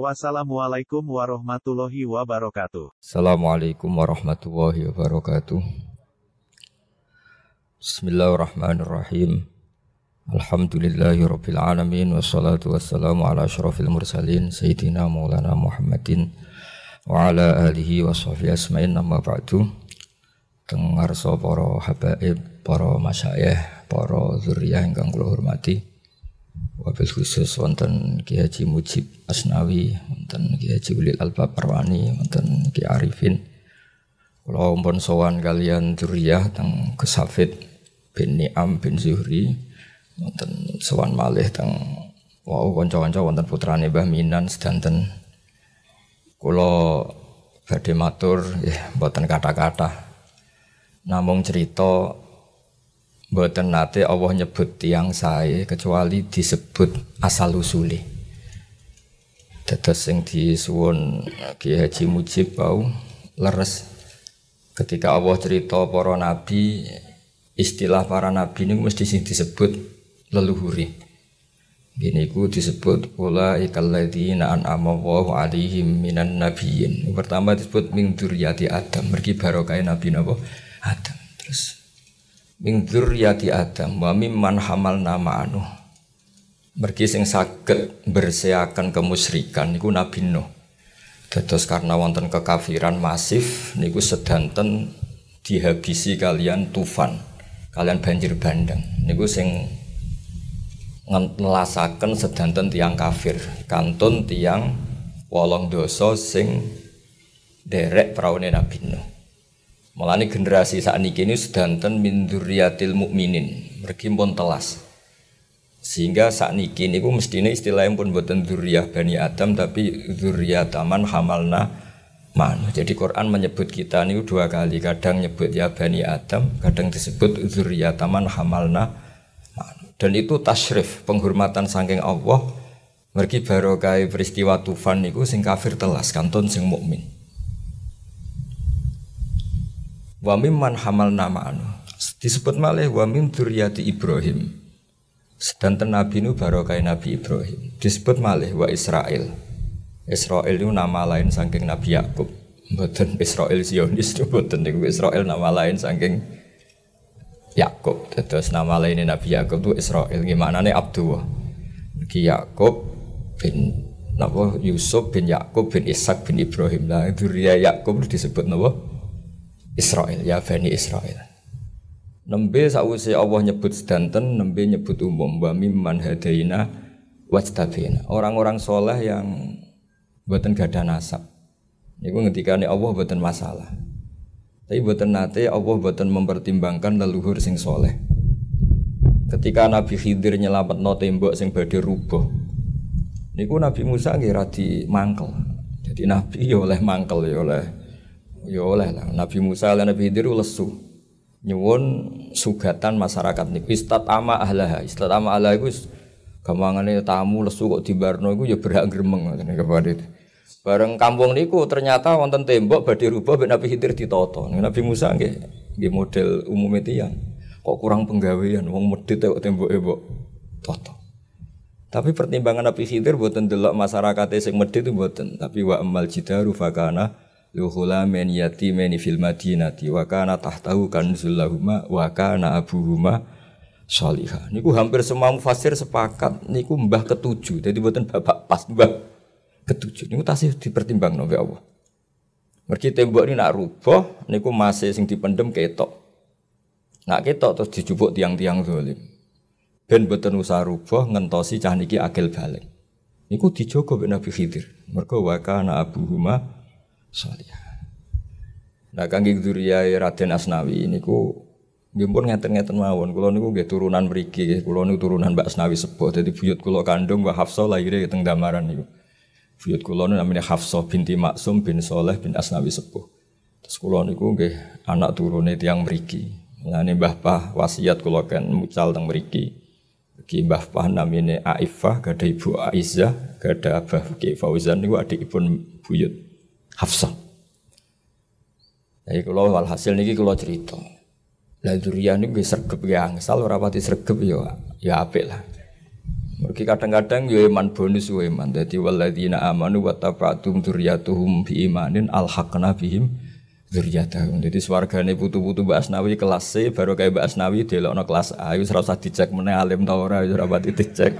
Wassalamualaikum warahmatullahi wabarakatuh. Assalamualaikum warahmatullahi wabarakatuh. Bismillahirrahmanirrahim. Alhamdulillahi rabbil alamin wassalatu wassalamu ala asyrafil mursalin sayyidina maulana Muhammadin wa ala alihi wa asma'in amma ba'du. Tengarso para habaib, para masyayikh, para zuriyah ingkang kula hormati. Wabil khusus wonten Ki Haji Mujib Asnawi, wonten Ki Haji Ulil Albab Parwani, wonten Ki Arifin. Kula umpun sowan kalian dzurriyyah teng Kesafit bin Ni'am bin Zuhri, wonten sowan malih teng wau kanca-kanca wonten putrane Mbah Minan sedanten. Kula badhe matur nggih mboten kata-kata. Namung cerita Mboten nate Allah nyebut tiang saya kecuali disebut asal usuli. Dados sing disuwun Ki Haji Mujib bau leres ketika Allah cerita para nabi istilah para nabi ini mesti disebut leluhuri. Gini ku disebut ula ikalladzina an'ama Allahu alaihim minan nabiyyin. Pertama disebut min dzurriyyati Adam, mergi barokah Nabi napa? Adam. Terus Ming dzurriyyati Adam wa mimman nama anu. Mergi sing saged berseakan kemusyrikan niku Nabi Nuh. Dados karena wonten kekafiran masif niku sedanten dihabisi kalian tufan, kalian banjir bandang. Niku sing ngelasaken sedanten tiang kafir, kantun tiang wolong dosa sing derek praune Nabi Nuh. Mulane generasi saat ini sedanten min dzurriyatil mukminin, pun telas. Sehingga saat niki niku mestine istilahnya pun buatan dzurriyah Bani Adam tapi taman hamalna man. Jadi Quran menyebut kita niku dua kali, kadang nyebut ya Bani Adam, kadang disebut taman hamalna man. Dan itu tasyrif, penghormatan saking Allah mergi barokah peristiwa tufan niku sing kafir telas, kantun sing mukmin. Wa mimman hamal nama anu. Disebut malih wa mim dzurriyyati Ibrahim. Sedanten Nabi nu barokah Nabi Ibrahim. Disebut malih wa Israel. Israel itu nama lain saking Nabi Yakub. Mboten Israel Zionis itu mboten niku Israel nama lain saking Yakub. Terus nama lain Nabi Yakub itu Israel. Gimana nih Abdullah? Ki Yakub bin napa Yusuf bin Yakub bin Ishak bin Ibrahim. Lah dzurriyyah Yakub disebut napa? Israel ya Bani Israel. Nembe sausi Allah nyebut sedanten, nembe nyebut umum wa mimman hadaina wajtabina. Orang-orang soleh yang buatan gada nasab. Niku ngendikane Allah buatan masalah. Tapi buatan nate Allah buatan mempertimbangkan leluhur sing soleh. Ketika Nabi Khidir nyelamat no tembok sing badhe rubuh. Niku Nabi Musa nggih radi mangkel. Jadi Nabi ya oleh mangkel ya oleh Ya oleh lah. Nabi Musa dan Nabi Khidir lesu. Nyuwun sugatan masyarakat niku istatama ahlaha. Istatama ahlaha iku gampangane tamu lesu kok dibarno iku ya berhak gremeng ngoten kepada Bareng kampung niku ternyata wonten tembok badhe rubah ben Nabi Khidir ditata. Nabi Musa nggih nggih model umum tiyang. Kok kurang penggawean wong medhit kok temboke mbok tata. Tapi pertimbangan Nabi Khidir buatan delok masyarakat sing medhit itu buatan. Tapi wa amal jidaru fakana Luhula men yatimeni fil madinati wa kana tahtahu kanzul lahuma wa kana abuhuma salihah. Niku hampir semua mufasir sepakat niku mbah ketujuh. Jadi buatan bapak pas mbah ketujuh. Niku tasih dipertimbang nabi Allah. Mergi tembok ini nak rubah niku masih sing dipendem ketok. Nak ketok terus dijupuk tiang-tiang zalim. Ben boten usah rubah ngentosi cah niki akil balik. Niku dijogo Nabi Khidir. Mergo wa kana abuhuma salihah. Nah kangge dzurriyae Raden Asnawi niku nggih pun ngeten-ngeten mawon. Kula niku nggih turunan mriki, kula niku turunan Mbak Asnawi sepuh. Dadi buyut kula kandung Mbak Hafsah lahire teng Damaran niku. Buyut kula niku namanya Hafsah binti Maksum bin Soleh bin Asnawi sepuh. Terus kula niku nggih anak turune tiang mriki. Mulane Mbah Pah wasiat kula kan mucal teng mriki. Ki Mbah Pah namine Aifah, gada Ibu Aizzah, gada Abah Ki Fauzan niku adikipun buyut Hafsah. Jadi kalau walhasil niki kalau cerita. Lah durian niku nggih sregep nggih angsal ora pati sregep ya ya apik lah. Mergi kadang-kadang yo iman bonus yo iman. Dadi walladzina amanu wa tafatum dzurriyyatuhum bi imanin alhaqna bihim dzurriyyatahum. Dadi swargane putu-putu Mbak Asnawi kelas C baru kayak Mbak Asnawi delokno kelas A wis ora dicek meneh alim ta ora wis dicek.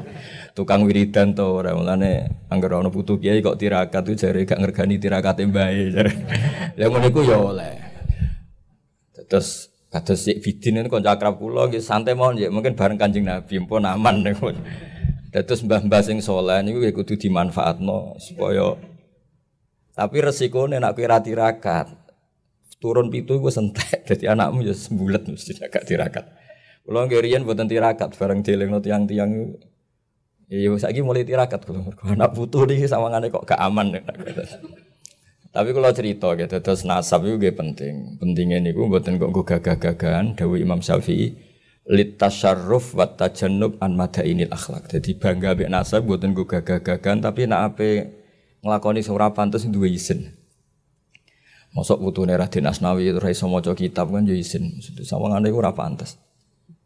Tukang wiridan ta ora mulane anggere ana putu kiai kok tirakat tuh jare gak ngergani tirakate mbae jare. Lah ngono iku yo oleh. Terus kata si Bidin ini konco akrab kula nggih santai mawon ya mungkin bareng Kanjeng Nabi pun aman niku. Terus mbah-mbah sing saleh niku ya kudu dimanfaatno supaya tapi resikonya nak kowe ra tirakat. Turun pitu gue sentek jadi anakmu ya sembulet mesti agak tirakat. Nggih riyen mboten tirakat bareng delengno tiang-tiang Iya, saiki mulai tirakat kula. Anak putu iki sawangane kok gak aman. Tapi kalau cerita gitu, terus nasab itu penting. Pentingnya niku mboten kok gagah-gagahan. Dawi Imam Syafi'i litasarruf wa tajannub an madainil akhlak. Jadi bangga mbek nasab mboten nggo gagah-gagahan tapi nek ape nglakoni sing ora pantes duwe izin. Mosok putune Raden Asnawi ora iso maca kitab kan yo izin. Sawangane iku ora pantes.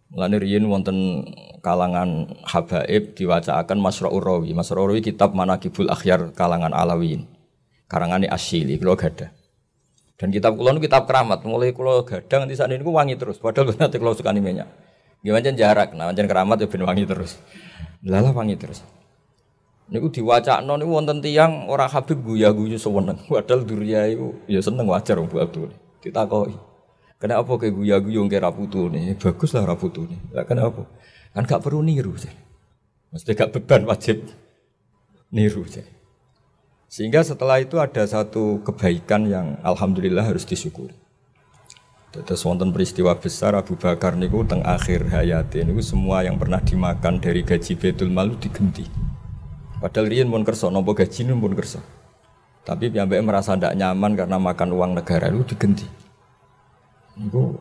Mulane riyen wonten kalangan habaib diwacaaken Masra'ur Rawi. Masra'ur Rawi kitab Manaqibul Akhyar kalangan Alawiyin. Karangane Asyili kula gadah. Dan kitab kula kitab keramat, mulai kula gadang nanti saat ini wangi terus. Padahal nanti kula suka minyak. Gimana jarak, nah macam keramat ya ben wangi terus. Lala wangi terus. Niku diwacakno niku wonten tiyang orang Habib guya-guyu seweneng. Padahal duria itu ya seneng wajar wong Abdul. Ditakoki. Kenapa kayak guya-guyu ngke ra nih? Bagus lah ra nih. Lah kenapa? Kan gak perlu niru. Mesti gak beban wajib niru. Sih. Sehingga setelah itu ada satu kebaikan yang alhamdulillah harus disyukuri. Terus wonten peristiwa besar Abu Bakar niku teng akhir hayatnya niku semua yang pernah dimakan dari gaji Betul Malu digenti. Padahal riyen pun kerso, nopo gaji pun kerso. Tapi piyambake merasa tidak nyaman karena makan uang negara itu digenti. Niku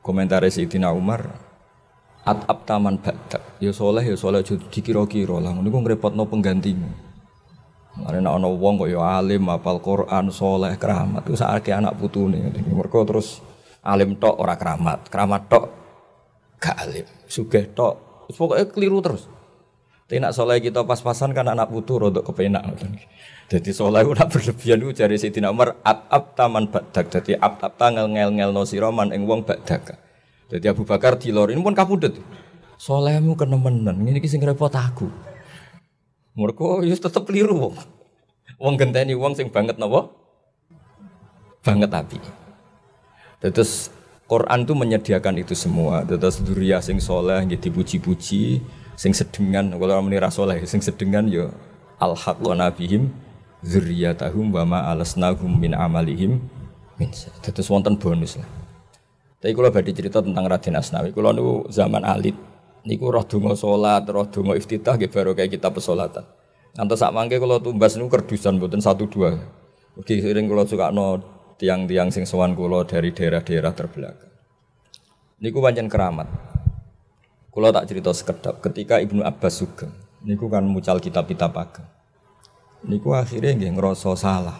komentar Sayyidina Umar at taman badak. Ya soleh ya soleh dikira-kira lah. Niku ngrepotno penggantimu. Karena ana wong kok ya alim, apal Quran, soleh, keramat. Itu saat anak putune. Mereka terus alim tok ora keramat, keramat tok gak alim, sugih tok. Pokoknya keliru terus. Tapi nak soleh kita pas-pasan kan anak putu rodok kepenak. Jadi soleh udah berlebihan itu dari Sayyidina Umar ab ab taman badak. Jadi ab ab tanggal ngel ngel no siroman eng wong badak. Jadi Abu Bakar dilor ini pun kapudet. Solehmu kenemenan, ini kisah repot aku. Mergo ya tetep keliru wong. Wong genteni wong sing banget napa? Banget api. Terus Quran itu menyediakan itu semua. Terus duria sing soleh jadi dipuji-puji, sing sedengan kalau orang menira soleh, sing sedengan yo ya al haqqona bihim dzurriyyatahum wa ma alasnahum min amalihim min. Terus wonten bonus lah. Tapi kalau badhe cerita tentang Raden Asnawi, kalau nu zaman alit, niku roh donga salat, roh donga iftitah nggih baru kayak kita pesolatan. Nanti sak mangke kalau tumbas niku kerdusan mboten satu dua. Oke, sering kalau suka no tiang-tiang sing sowan kula dari daerah-daerah terbelakang. Niku pancen keramat. Kula tak cerita sekedap ketika Ibnu Abbas sugeng. Niku kan mucal kitab-kitab ageng. Niku akhirnya nggih ngerasa salah.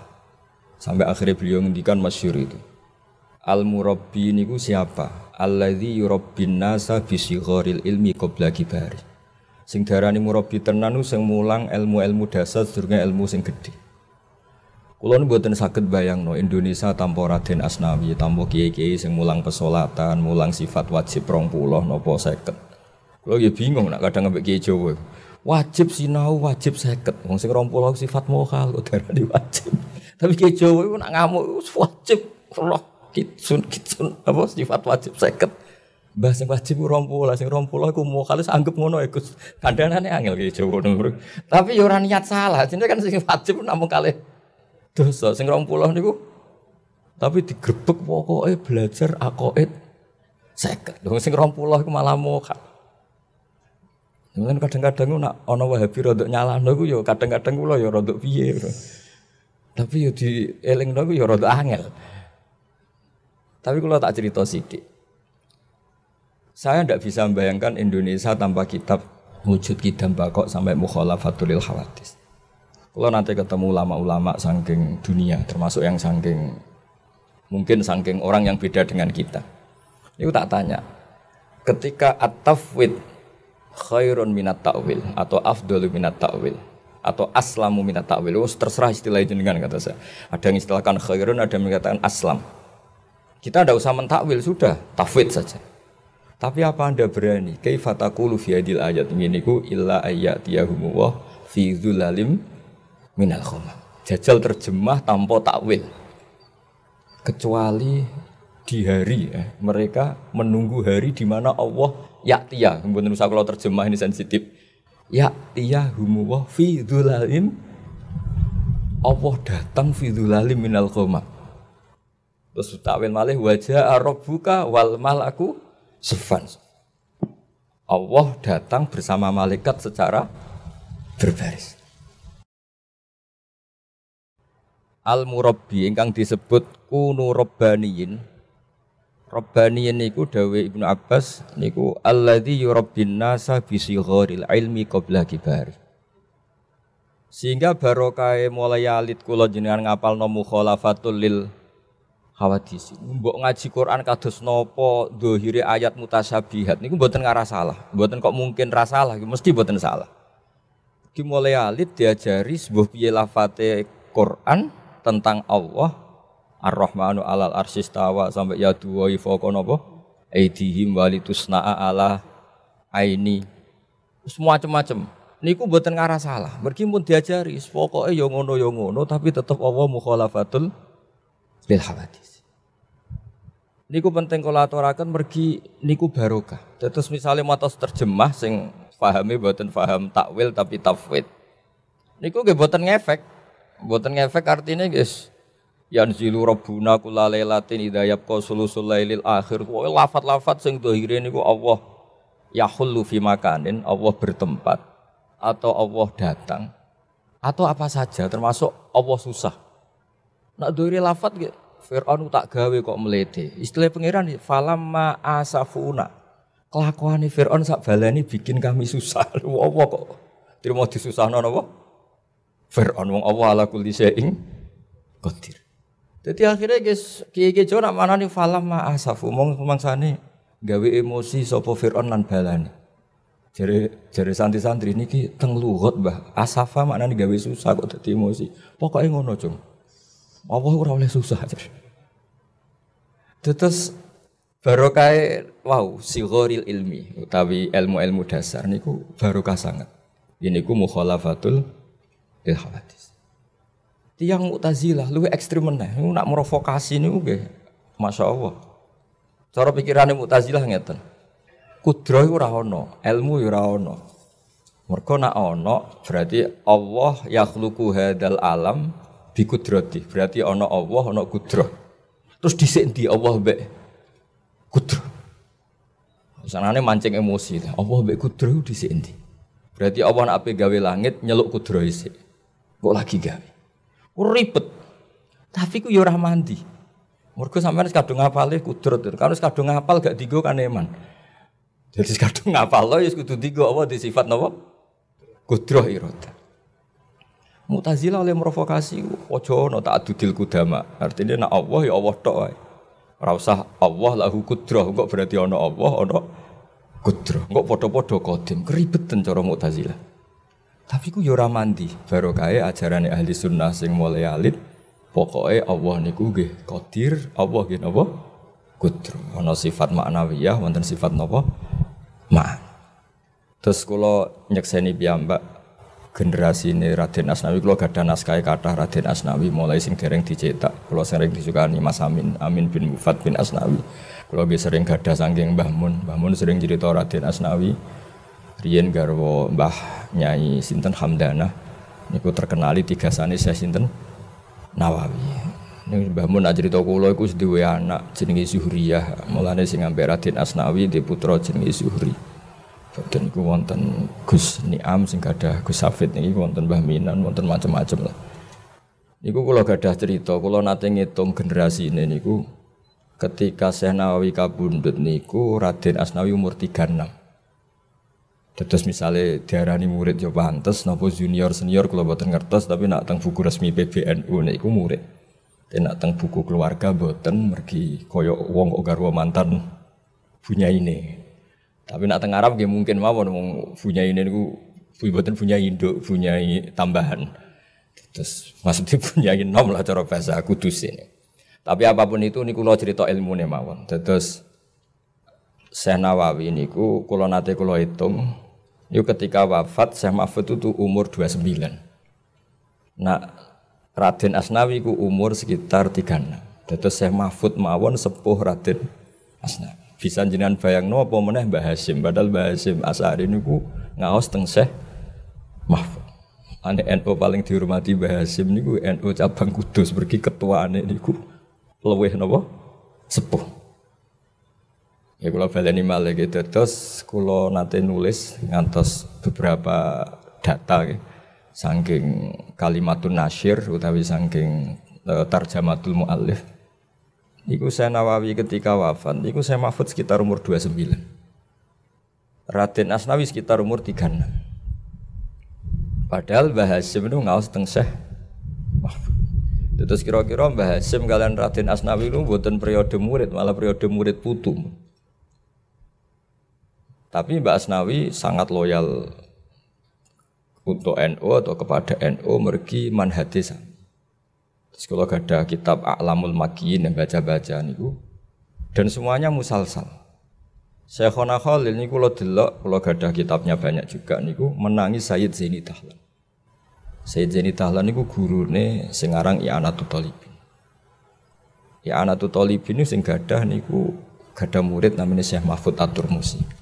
Sampai akhirnya beliau ngendikan masyhur itu. Al murabbi niku siapa? alladzi yurabbin nasa bisigharil ilmi qabla kibari. Sing darani murabbi tenan sing mulang ilmu-ilmu dasar sedurunge ilmu sing gedhe. Kula mboten saged bayangno Indonesia tanpa Raden Asnawi, tanpa kiai-kiai sing mulang pesolatan, mulang sifat wajib 20 napa 50. Kula ya bingung nak kadang ambek kiai Jawa. Wajib sinau, wajib seket. Wong sing 20 sifat mokal darani wajib. Tapi kiai Jawa nak ngamuk wajib Allah kitsun kitsun apa sifat wajib seket Mbah sing wajib lah sing rompula aku mau kali anggap ngono ya Gus. Kandhanane angel ki Jawa nomor. Tapi ya ora niat salah, jenenge kan sing wajib namung kali dosa sing rompula niku tapi digrebek pokoknya belajar akoid seket. Dong sing rompula iku malah mokal. Mungkin kadang-kadang nak ana Wahabi rodok nyalahno iku ya kadang-kadang kula ya rodok piye. Tapi ya di elingno iku ya rodok angel. Tapi kalau tak cerita sidik. Saya tidak bisa membayangkan Indonesia tanpa kitab wujud kidam bakok sampai mukhalafatul khawatis. Kalau nanti ketemu ulama-ulama sangking dunia, termasuk yang sangking mungkin sangking orang yang beda dengan kita. Itu tak tanya, ketika at-tafwid khairun minat ta'wil atau afdalu minat ta'wil atau aslamu minat ta'wil, oh, terserah istilah itu dengan kata saya. Ada yang istilahkan khairun, ada yang mengatakan aslam. Kita tidak usah mentakwil, sudah, tafwid saja. Tapi apa anda berani? Kaifatakulu fi hadil ayat ini ku illa ayatiyahumullah fi dzulalim minal khomam. Jajal terjemah tanpa takwil. Kecuali di hari eh, mereka menunggu hari di mana Allah yaktia. Kemudian usah kalau terjemah ini sensitif. Yaktia humuwah fi dzulalim Allah datang fi dzulalim minal khomam. Terus takwil malih wajah rabbuka wal malaku sefan. Allah datang bersama malaikat secara berbaris. al murabbi ingkang disebut kunu rabbaniyin rabbaniyin niku dawe Ibnu Abbas niku alladzi yurabbin nasa bi sigharil ilmi qabla kibari sehingga barokah mulai alit kula jenengan ngapal no mukhalafatul lil hawadis. Mbok ngaji Quran kados napa dohire ayat mutasabihat. Niku mboten ngarah salah. Mboten kok mungkin rasalah mesti mboten salah. Ki mulai alit diajari sebuah piye lafate Quran tentang Allah Ar-Rahmanu alal arsistawa sampai ya dua fawqa napa aidihim walitusna'a ala aini. Semua macam-macam niku mboten ngarah salah. Mergi pun diajari. Pokoke ya ngono ya ngono tapi tetap Allah mukhalafatul lil hawadis niku penting kula aturaken mergi niku barokah. Terus misalnya matos terjemah sing pahami mboten paham takwil tapi tafwid. Niku nggih mboten ngefek. Buatan ngefek artinya guys. Yanzilu rabbuna kula lailatin idza yabqa sulusul lailil akhir. Pokoke lafat-lafat sing dohire niku Allah yahullu fi makanin, Allah bertempat atau Allah datang atau apa saja termasuk Allah susah. Nak dohire lafat gitu. Fir'aun tak gawe kok melete. Istilah pangeran falamma asafuna. Kelakuan Fir'aun sak balani bikin kami susah. Apa kok? Terima disusahno napa? Fir'aun wong Allah ala kulli syai'in. Jadi akhirnya guys, kiai-kiai Jawa nak mana nih falam ma asafu, mong mangsane gawe emosi sopo Fir'aun lan balani. Jare jare santri-santri niki teng luhut Mbah. Asafa maknane gawe susah kok dadi emosi. Pokoke ngono, Cung. Allah ora oleh susah. Terus barokah wow sigoril ilmi utawi ilmu-ilmu dasar niku barokah sangat. Ini ku mukhalafatul lil hawadis. Tiang Mu'tazilah lu ekstrim meneh, nak merovokasi niku nggih Masya Allah. Cara pikirane Mu'tazilah ngeten. Kudro iku ora ilmu ora ana. Mergo nak ana berarti Allah yakhluqu hadzal alam bi kudrati. Berarti ana Allah, ana kudro. Terus dhisik Allah kudro. Sanane mancing emosi. Allah mbek kudro dhisik? Berarti Allah nak gawe langit nyeluk kudro isik. Kok lagi gawe. Ribet. Tapi ku yo ora mandi. Mergo sampean kadung ngapale kudrat. Kalau kadung ngapal gak digo kan eman. Jadi kadung ngapal lo ya kudu digo apa di sifat napa? Kudroh irada. Mutazila oleh merovokasi ojo no tak adudil kudama. Artinya nak Allah ya Allah tok wae. Ora usah Allah lahu berarti ana Allah ana kudroh. Kok padha-padha kodim keribetan cara Mu'tazilah. Tapi ku yo mandi, baru kaya ajaran ahli sunnah sing mulai alit. Pokoknya Allah niku nggih qadir, Allah nggih napa? Kudro. Ana sifat maknawiyah, wonten sifat napa? Ma. Terus kula nyekseni piyambak generasi ini Raden Asnawi kalau gak ada naskah kata Raden Asnawi mulai sing dereng dicetak kalau sering disukani Mas Amin Amin bin Mufat bin Asnawi kalau sering gak ada sangking Mbah Mun Mbah Mun sering cerita Raden Asnawi Riyen garwo Mbah Nyai Sinten Hamdana niku terkenali tiga sani saya Sinten Nawawi. Ini Mbah Mun cerita kula iku duwe anak jenenge Zuhriyah. Mulane sing ambek Raden Asnawi di putra jenenge Zuhri. Dan iku wonten Gus Niam sing gadah Gus Safid niki wonten Mbah Minan wonten macam-macam lah. Niku kula gadah cerita, kula nate ngitung generasi ini niku ketika Syekh Nawawi kabundut niku Raden Asnawi umur 36. Terus misalnya diarani murid yo pantes napa junior senior kalau boten ngertos tapi nak teng buku resmi PBNU niku murid. Dan nak teng buku keluarga boten mergi koyo wong kok garwa mantan punya ini. Tapi nak teng Arab mungkin mawon wong punya ini niku boten punya induk, punya tambahan. Terus maksudnya punya nom lah cara bahasa kudus ini. Tapi apa pun itu niku kula cerita ilmu nih mawon. Terus Syekh Nawawi niku kula nate kula hitung yuk ketika wafat Syekh Mahfud itu umur 29. Nah Raden Asnawi ku umur sekitar 36. Terus Syekh Mahfud mawon sepuh Raden Asnawi. Bisa jenengan bayang no apa meneh Mbah Hasyim padahal Mbah Hasyim Asari niku ngaos teng Syekh Mahfud. Ane NU paling dihormati Mbah Hasyim niku NU cabang Kudus pergi ketuaane niku luwih napa sepuh. Ya kula baleni malih gitu. Terus kula nate nulis ngantos beberapa data gitu. saking kalimatun nasyir utawi saking uh, tarjamatul muallif. Iku saya Nawawi ketika wafat, iku saya Mahfud sekitar umur 29. Raden Asnawi sekitar umur 36. Padahal Mbah Hasyim itu ngawas teng Syekh Mahfud. Terus kira-kira Mbah Hasim kalian Raden Asnawi itu buatan periode murid, malah periode murid putu. Tapi Mbak Asnawi sangat loyal untuk NU atau kepada NU mergi manhadis. Terus kalau ada kitab A'lamul Makiyin yang baca-baca niku dan semuanya musalsal. Syekhona Khalil niku lo delok kalau ada kitabnya banyak juga niku menangi Sayyid Zaini Tahlan. Sayyid Zaini Tahlan niku gurune sing aran I'anatul Talibin. I'anatul Talibin niku sing gadah niku gadah murid namanya Syekh Mahfud At-Turmusi.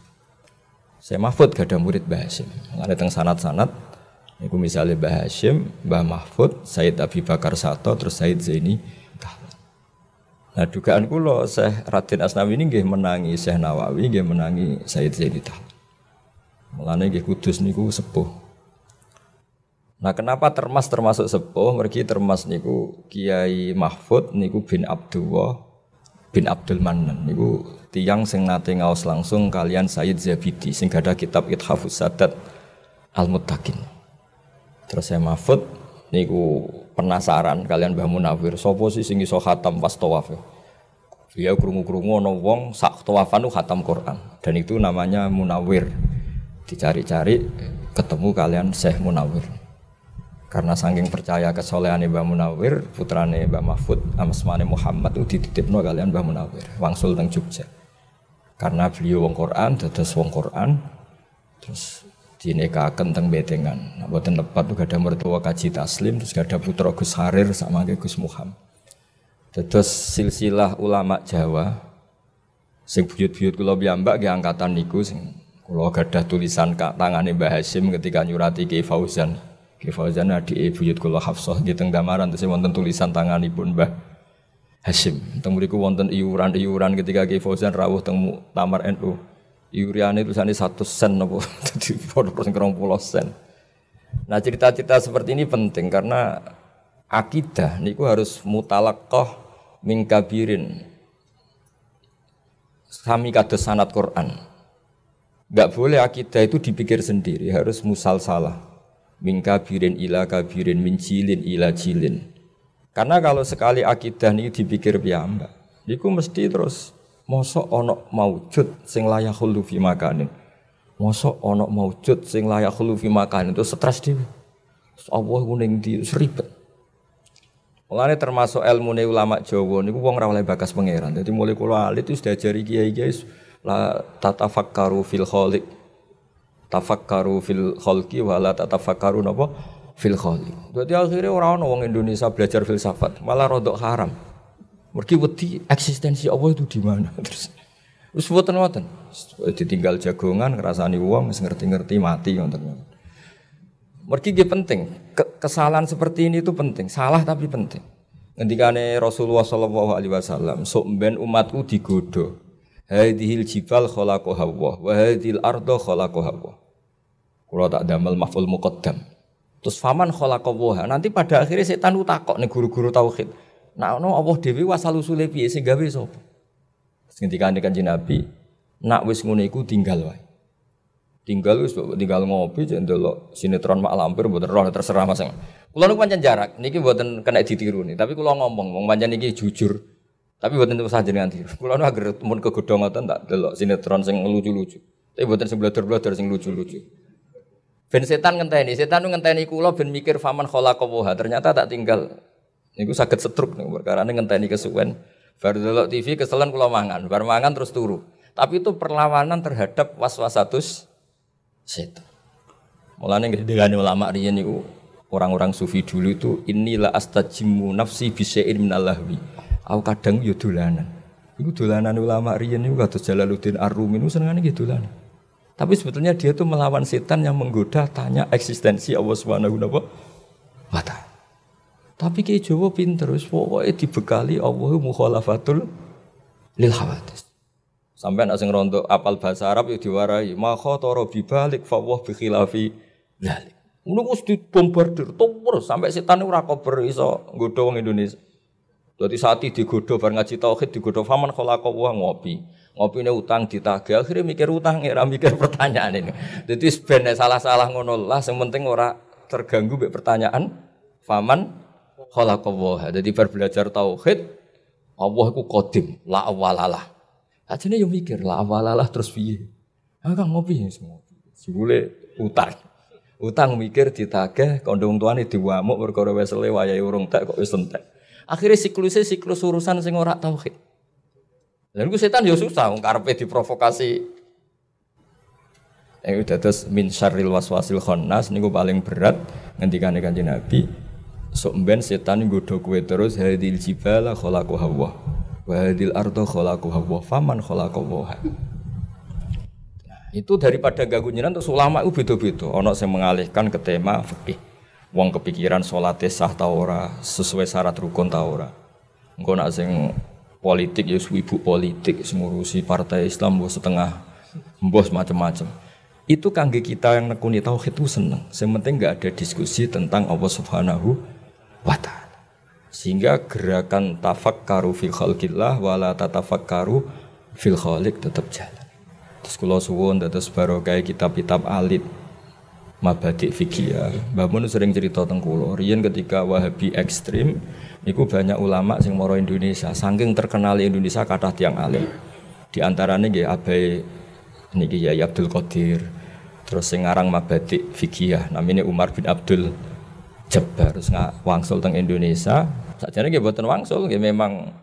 Syekh Mahfud gadah murid Mbah Hasyim. Ada teng sanat-sanat niku misalnya Mbah Hasyim, Mbah Mahfud, Sayyid Abi Bakar Sato, terus Sayyid Zaini. Nah dugaan kula Syekh Raden Asnawi ini nggih menangi Syekh Nawawi, nggih menangi Sayyid Zaini. Mulane nggih kudus niku sepuh. Nah kenapa termas termasuk sepuh? Mergi termas niku Kiai Mahfud niku bin Abdullah bin Abdul Manan niku tiang sing nate ngaos langsung kalian Sayyid Zabidi sing ada kitab Ithafus Sadat Al Muttaqin. Terus saya Mahfud niku penasaran kalian Mbah Munawir sapa sih sing iso khatam pas tawaf. Dia krungu-krungu ana wong sak tawafan khatam Quran dan itu namanya Munawir. Dicari-cari ketemu kalian Syekh Munawir. Karena saking percaya kesolehan Mbah Munawir, putrane Mbah Mahfud, Amasmane Muhammad itu dititipno kalian Mbah Munawir, wangsul teng Jogja. Karena beliau wong Quran, dados wong Quran, terus dinekaken teng betengan. Nah, boten lepat tuh ada mertua kaji taslim, terus ada putra Gus Harir sama Gus Muhammad. Terus silsilah ulama Jawa, sing buyut-buyut kula piyambak nggih angkatan niku sing kula gadah tulisan tangane Mbah Hasyim ketika nyurati Ki Fauzan. Ki Fauzan adik buyut kula Hafsah di teng damaran terus wonten tulisan tanganipun Mbah Hasyim. Teng mriku wonten iuran-iuran ketika Ki Fauzan rawuh teng Tamar NU. Iurane tulisane 100 sen napa dadi padha sing 20 sen. Nah cerita-cerita seperti ini penting karena akidah niku harus mutalaqqah min kabirin. Sami kados sanat Quran. Gak boleh akidah itu dipikir sendiri, harus musal salah min kabirin ila kabirin min jilin ila jilin. Karena kalau sekali akidah ini dipikir piyambak niku mesti terus mosok onok maujud sing layak hulu fi makanin. Mosok onok maujud sing layak hulu fi makanin itu stres dhewe. Allah kuning di seribet Mulane termasuk ilmu ulama Jawa niku wong ora oleh bakas pangeran. Jadi mulai kula alit itu sudah jari kiai guys la tatafakkaru fil khaliq tafakkaru fil khalqi wa la tatafakkaru napa fil. Dadi akhirnya orang orang Indonesia belajar filsafat, malah rodok haram. Mergi wedi eksistensi Allah itu di mana? Terus Terus buatan buatan, ditinggal jagongan, ngerasani uang, ngerti-ngerti mati ngoten. Mergi penting, kesalahan seperti ini itu penting, salah tapi penting. Ngendikane Rasulullah Shallallahu Alaihi Wasallam, sok ben umatku digodo. Hadhil jibal khalaqaha Allah wa hadhil ardo khalaqaha Allah. Kalau tak damel maful muqaddam. Terus faman khalaqaha. Nanti pada akhirnya setan takok nih guru-guru tauhid. Nah, no Allah dewi wasal usule piye sing gawe sapa? Ngendikane Kanjeng Nabi, nak wis ngono iku tinggal wae. Tinggal wis tinggal ngopi cek ndelok sinetron mak lampir mboten roh terserah Mas. Kula niku pancen jarak, niki mboten kena ditiru nih, tapi kula ngomong wong pancen niki jujur. Tapi mboten terus dengan tiru. Kula nu agar mun kegodhong ngoten tak delok sinetron sing lucu-lucu. Tapi mboten sing blodor-blodor sing lucu-lucu. Ben setan ngenteni, setan ngenteni kula ben mikir faman khalaqaha. Ternyata tak tinggal niku saged setruk niku perkara ngenteni kesuwen. Baru delok TV keselan kula mangan, bar mangan terus turu. Tapi itu perlawanan terhadap waswasatus setan. Mulane dengan ulama riyen niku orang-orang sufi dulu itu inilah astajimu nafsi bisya'in minallahwi. Aku kadang yo dolanan. Iku dolanan ulama riyen niku kados Jalaluddin Ar-Rumi niku senengane nggih dolanan. Tapi sebetulnya dia itu melawan setan yang menggoda tanya eksistensi Allah Subhanahu wa taala. Tapi kayak Jawa pinter, pokoknya dibekali Allah mukhalafatul lil hawadis. Sampai nak sing rondo apal bahasa Arab ya diwarai, "Ma toro bibalik fa wa bi khilafi dzalik." Ngono wis dibombardir terus sampai setan ora kober iso nggodho wong Indonesia. Dadi saat digodho bar ngaji tauhid digodho faman khalaqa wa ngopi. Ngopine utang ditagih akhirnya mikir utang ora mikir pertanyaan ini. Jadi ben salah-salah ngono lah sing penting ora terganggu mbek pertanyaan faman khalaqa wa. Dadi bar belajar tauhid Allah iku qadim la awalalah. Ajane yo mikir lah awalalah terus piye. Ah kang ngopi ya semua. Sebule utang. Utang mikir ditagih kondo wong tuane diwamuk perkara wesele wayahe urung tak kok wis entek. Akhirnya siklusnya siklus urusan sing ora tauhid. Lalu setan yo susah wong karepe diprovokasi. Eh udah terus min syarril waswasil khannas niku paling berat ngendikane Kanjeng Nabi. Sok ben setan nggodho kowe terus hadil jibala khalaqu hawa. Wadil ardo kholaku hawa faman kholaku Nah, itu daripada ganggu nyiran terus ulama itu beda-beda. Ono yang mengalihkan ke tema fikih. Wong kepikiran sholat sah taora sesuai syarat rukun taora. Engkau nak sing politik ya ibu politik semurusi partai Islam bos setengah bos macam-macam. Itu kangge kita yang nekuni tauhid itu seneng. Sementing nggak ada diskusi tentang Allah Subhanahu wa taala. Sehingga gerakan tafakkaru fil khalqillah wala tatafakkaru fil khaliq tetap jalan. Terus kula suwun terus barokah kitab-kitab alit mabadi fikih Mbah Mun sering cerita tentang kula, riyen ketika Wahabi ekstrim niku banyak ulama sing moro Indonesia, saking terkenal Indonesia kathah tiang alim. Di antaranya nggih Abai niki ya Abdul Qadir. Terus sing aran mabadi fikih namanya Umar bin Abdul Jabbar terus nggak wangsul teng Indonesia Sajane nggih boten wangsul nggih memang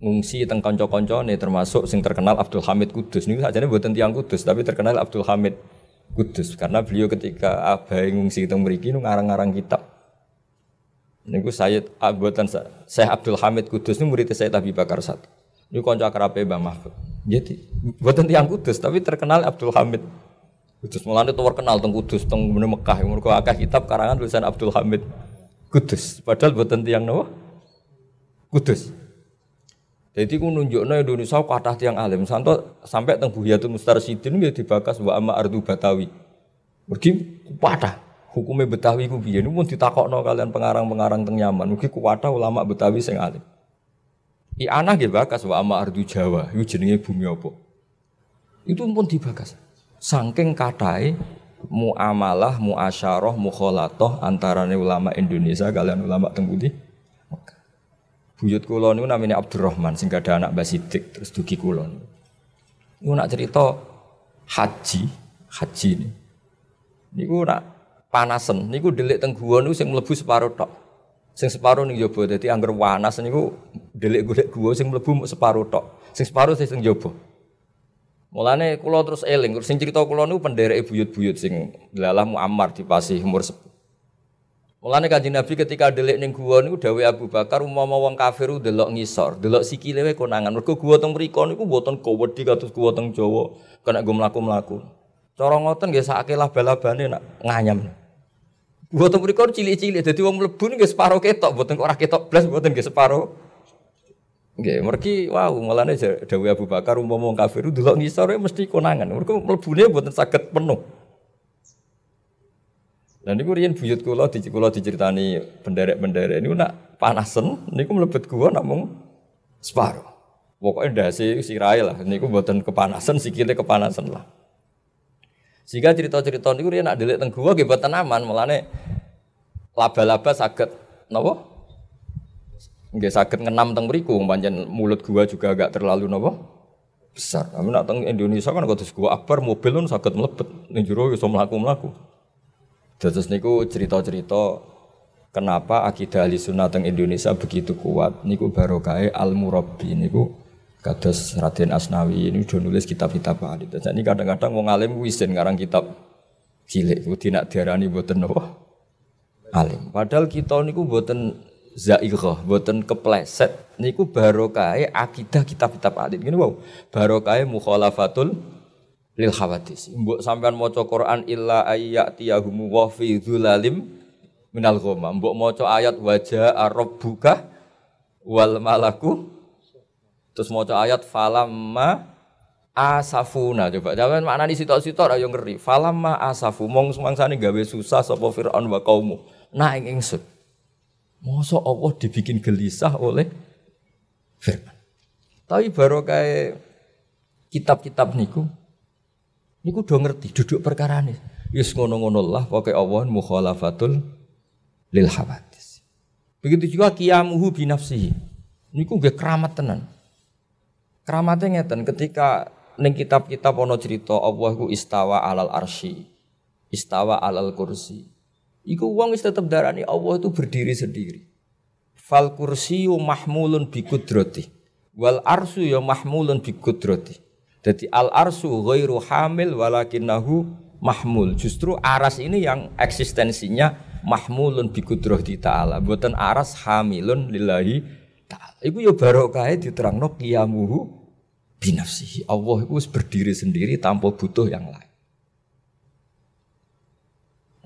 ngungsi teng kanca nih termasuk sing terkenal Abdul Hamid Kudus niku sajane boten tiang Kudus tapi terkenal Abdul Hamid Kudus karena beliau ketika abai ngungsi teng mriki nu ngarang-ngarang kitab. Niku Sayyid Abuatan Syekh Abdul Hamid Kudus ini murid saya Abi Bakar satu. Ini kanca akrabe Mbah Mahfud. Jadi buatan tiang Kudus tapi terkenal Abdul Hamid Kudus. Mulane terkenal teng Kudus teng Mekah. Mergo akeh kitab karangan tulisan Abdul Hamid Kudus. Padahal buatan tiang nawa Kudus. Jadi ku nunjukno Indonesia kathah tiang alim. Santo sampai teng Buhiyatul Mustarsyidin nggih dibakas wa amma ardu Batawi. Mergi kuatah. Hukumnya Betawi ku pun ditakokno kalian pengarang-pengarang teng Yaman. Mugi kuatah ulama Betawi sing alim. I anak nggih bakas wa amma ardu Jawa. Iku jenenge bumi apa? Itu pun dibakas. Saking katai muamalah, muasyarah, mukhalatoh antarane ulama Indonesia kalian ulama Tenggudi. Buyut kula niku namanya Abdurrahman sing ada anak Basidik terus dugi kula niku. Nak cerita haji, haji ini. Niku nak panasen, niku delik teng gua niku sing mlebu separo tok. Sing separo ning jaba dadi angger panas niku delik golek gua sing mlebu separo tok. Sing separo sing jaba. Mulane kula terus eling, sing cerita kula niku pendereke buyut-buyut sing lalah Muammar dipasih umur sepuh. Mulane Kanjeng Nabi ketika delik ning gua niku dawuh Abu Bakar umpama wong kafir delok ngisor, delok sikile wae konangan. Mergo gua teng mriku niku mboten kowedi kados gua teng Jawa, kena go mlaku-mlaku. Cara ngoten nggih sakake lah balabane nak nganyam. Gua teng mriku cilik-cilik dadi wong mlebu nggih separo ketok, mboten ora ketok blas mboten nggih separo Nggih, mergi wow mulane dawuh Abu Bakar umpama wong kafir delok ngisor mesti konangan. Mergo mlebune mboten saged penuh. Dan niku riyen buyut kula di kula diceritani penderek-penderek niku nak panasen niku mlebet gua namung separo. Pokoknya ndase sirai lah niku mboten kepanasan sikile kepanasan lah. Sehingga cerita-cerita niku dia nak delik teng gua nggih mboten aman, mulane laba-laba saged napa? Nggih saged ngenam teng mriku, pancen mulut gua juga agak terlalu napa? besar. Tapi nak teng Indonesia kan kados gua akbar mobil pun saged mlebet ning jero iso mlaku-mlaku. Dados niku cerita-cerita kenapa akidah ahli sunnah teng Indonesia begitu kuat. Niku barokah al murabbi niku kados Raden Asnawi ini udah nulis kitab-kitab hadis. Jadi kadang-kadang wong alim wisin ngarang kitab cilik ku tidak diarani mboten napa alim. Padahal kita niku mboten zaighah, mboten kepleset niku barokah akidah kitab-kitab hadis. Ngene wow, barokah mukhalafatul lil khawatis. Mbok sampean maca Quran illa ayyatiyahum wa fi dzulalim minal ghamam. Mbok maca ayat wajah rabbuka wal malaku. Terus mau ayat falamma asafuna. Coba jangan mana di situ-situ ayo ngeri. Falamma asafu. Mong semangsane gawe susah sapa Firaun wa kaumu nah ing ingsun Masa Allah dibikin gelisah oleh firman tapi baru kayak kitab-kitab niku niku udah ngerti duduk perkara ini Yus ngono-ngono lah pakai Allah mukhalafatul lil hawadis begitu juga kiamuhu binafsihi niku gak keramat tenan Keramatnya ngeten ketika ning kitab-kitab ono cerita Allah ku istawa alal arsy, istawa alal kursi. Iku wong wis tetep darani Allah itu berdiri sendiri. Fal kursi mahmulun bi kudrati. Wal arsu ya mahmulun bi kudrati. Jadi al arsu ghairu hamil walakinahu mahmul. Justru aras ini yang eksistensinya mahmulun bi kudrati ta'ala. Buatan aras hamilun lillahi ta'ala. Iku ya barokah diterangno qiyamuhu binafsihi. Allah itu berdiri sendiri tanpa butuh yang lain.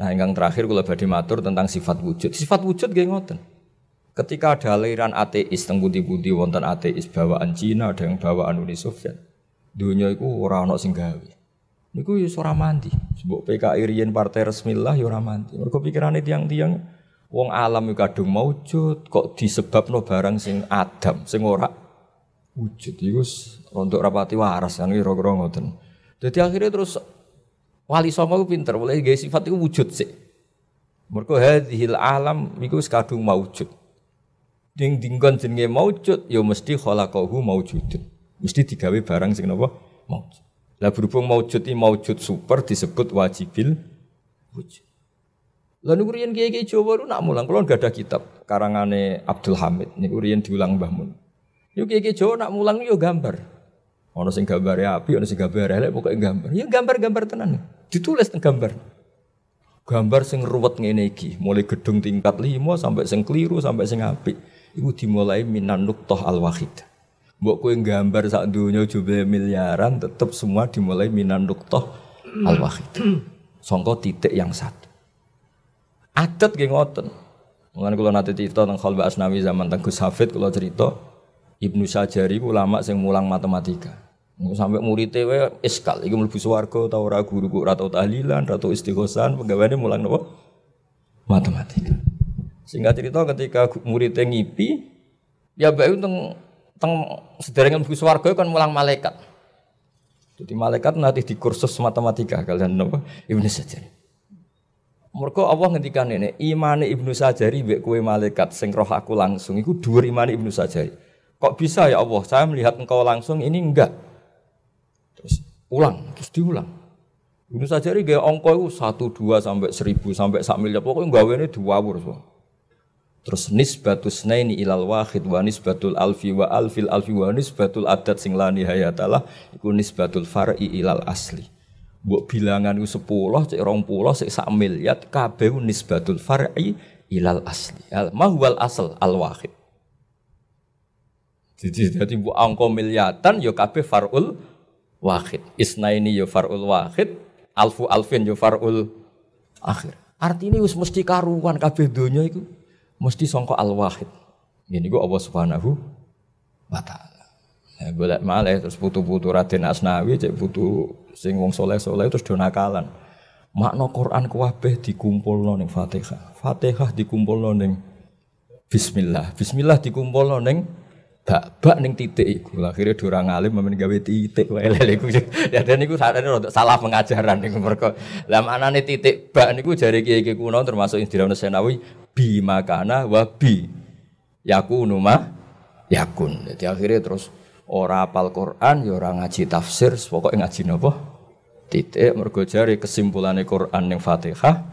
Nah, yang terakhir kalau badhe matur tentang sifat wujud. Sifat wujud gak ngoten. Ketika ada aliran ateis teng budi-budi wonten ateis bawaan Cina, ada yang bawaan Uni Soviet. Dunia itu ora ana sing gawe. Niku ya ora mandi. Sebab PKI riyen partai resmi lah ya ora mandi. Mergo pikirane tiang-tiang wong alam iku kadung maujud kok disebabno barang sing adam, sing ora wujud iku untuk rapati waras kan kira-kira ngoten. Jadi akhirnya terus wali songo itu pinter, boleh gaya sifat itu wujud sih. Mereka hadhil alam itu sekadung maujud. Ding dinggon jenenge maujud, ya mesti khalaqahu maujudun. Mesti digawe barang sing napa maujud. Lah berhubung maujud ini maujud super disebut wajibil wujud. Lalu kiai kiai Jawa itu nak mulang, nggak ada kitab karangane Abdul Hamid, ini kurian diulang Mbah Mun. Kiai kiai Jawa nak mulang yo gambar. Ono sing gambare api, ono sing gambare elek pokoke gambar. Ya gambar-gambar tenan. Ditulis teng gambar. Gambar sing ruwet ngene iki, mulai gedung tingkat 5 sampai sing keliru sampai sing apik. Iku dimulai minan nuqtah al-wahid. Mbok kowe gambar sak donya jumlah miliaran tetep semua dimulai minan nuqtah al-wahid. Songko titik yang satu. Adat nggih ngoten. Mulane kula nate cerita tentang Khalba Asnawi zaman Tenggus Hafid kula cerita Ibnu Sajari ulama sing mulang matematika. Sampai muridnya we iskal, iku mlebu swarga ta ora guru ora tau tahlilan, ora tau istighosan, mulang napa? Matematika. Sehingga cerita ketika muridnya ngipi, ya bae teng teng sederenge mlebu swarga kan mulang malaikat. Jadi malaikat nanti di kursus matematika kalian napa? Ibnu Sajari. Mereka Allah ngendikan ini, imane Ibnu Sajari mbek kowe malaikat sing roh aku langsung iku dhuwur imane Ibnu Sajari. Kok bisa ya Allah? Saya melihat engkau langsung ini enggak. Terus ulang, terus diulang. Ini saja ini gaya ongko itu satu dua sampai seribu sampai sak miliar pokoknya gawe ini dua semua. Terus nisbatus naini ilal wahid wa nisbatul alfi wa alfil alfi wa nisbatul adat sing la nihayatalah iku nisbatul far'i ilal asli. Mbok bilangan itu sepuluh, cek rong puluh, cek sak miliar, kabeh nisbatul far'i ilal asli. Al mahwal asal al wahid. Jadi jadi bu angko miliatan yo kabeh farul wahid. Isna ini yo farul wahid, alfu alfin yo farul akhir. Artinya us mesti karuan kabeh donya itu mesti songko al wahid. Ini gua Allah Subhanahu wa taala. Ya boleh malah terus putu-putu Raden Asnawi cek putu sing wong soleh-soleh terus do nakalan. Makna Quran kuwabeh dikumpulno ning Fatihah. Fatihah dikumpulno ning Bismillah. Bismillah dikumpulno ning bak-bak ning titik iku. Akhire durang alim men gawe titik wae lele iku. Ya dan niku sakjane rada salah pengajaran niku mergo. Lah maknane titik bak niku jare kiai-kiai kuno termasuk Indra Senawi bi makana wa bi yakunu ma yakun. Jadi akhirnya terus ora apal Quran ya ora ngaji tafsir, pokoknya ngaji napa? Titik mergo jare kesimpulane Quran ning Fatihah,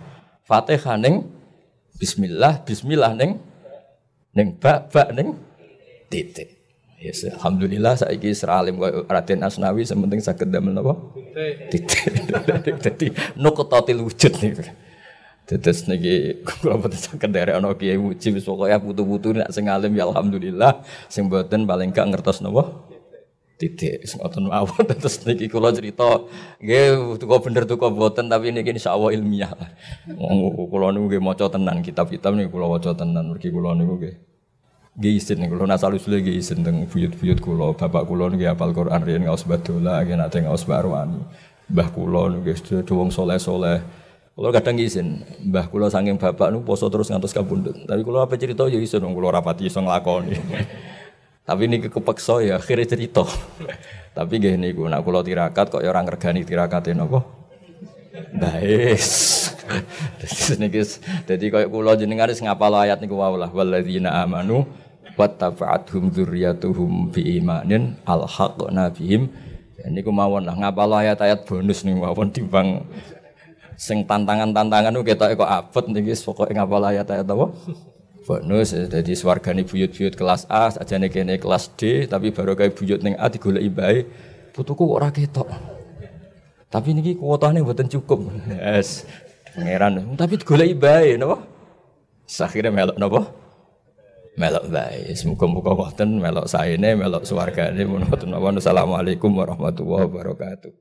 Fatihah ning bismillah, bismillah ning ning bak bak ning titik. Yes, alhamdulillah saiki seralim kaya Raden Asnawi sementing saged damel napa? Titik. Dadi nuqtatil wujud niku. Tetes niki kula boten saged derek ana kiai muji wis pokoke putu-putu nek sing alim ya alhamdulillah, sing boten paling gak ngertos napa? Titik sing ngoten mawon tetes niki kula cerita nggih tuku bener tuku boten tapi niki insyaallah ilmiah. Kula niku nggih maca tenan kitab-kitab niku kula waca tenan mergi kula niku nggih Nggih isin niku kula nasal usul nggih isin teng buyut-buyut kula. Bapak kula nggih hafal Quran riyen ngaos badola nggih nate ngaos barwani. Mbah kula nggih sedaya wong soleh-soleh. Kula kadang isin, mbah kula saking bapak nu poso terus ngantos kabundut. Tapi kula apa cerita ya isin wong kula rapati iso nglakoni. Tapi niki kepeksa ya akhirnya cerita. Tapi nggih niku nak kula tirakat kok ya ora ngregani tirakate napa? Baes. Niki dadi koyo kula jenengan wis ngapal ayat niku wae lah walladzina amanu wattaba'athum dzurriyyatuhum biimanin alhaqna bihim. Ya niku mawon lah ngapal ayat-ayat bonus nih mawon timbang sing tantangan-tantangan ku ketoke kok abot niki pokoke ngapal ayat-ayat apa? Bonus jadi swargane buyut-buyut kelas A sajane kene kelas D tapi baru kayak buyut ning A digoleki bae. Putuku kok ora ketok. Tapi niki kuotane mboten cukup. Yes pangeran. Tapi digoleki bae napa? Akhirnya melok napa melok bae. Semoga-moga wonten melok saene, melok swargane. Mun wonten Assalamualaikum warahmatullahi wabarakatuh.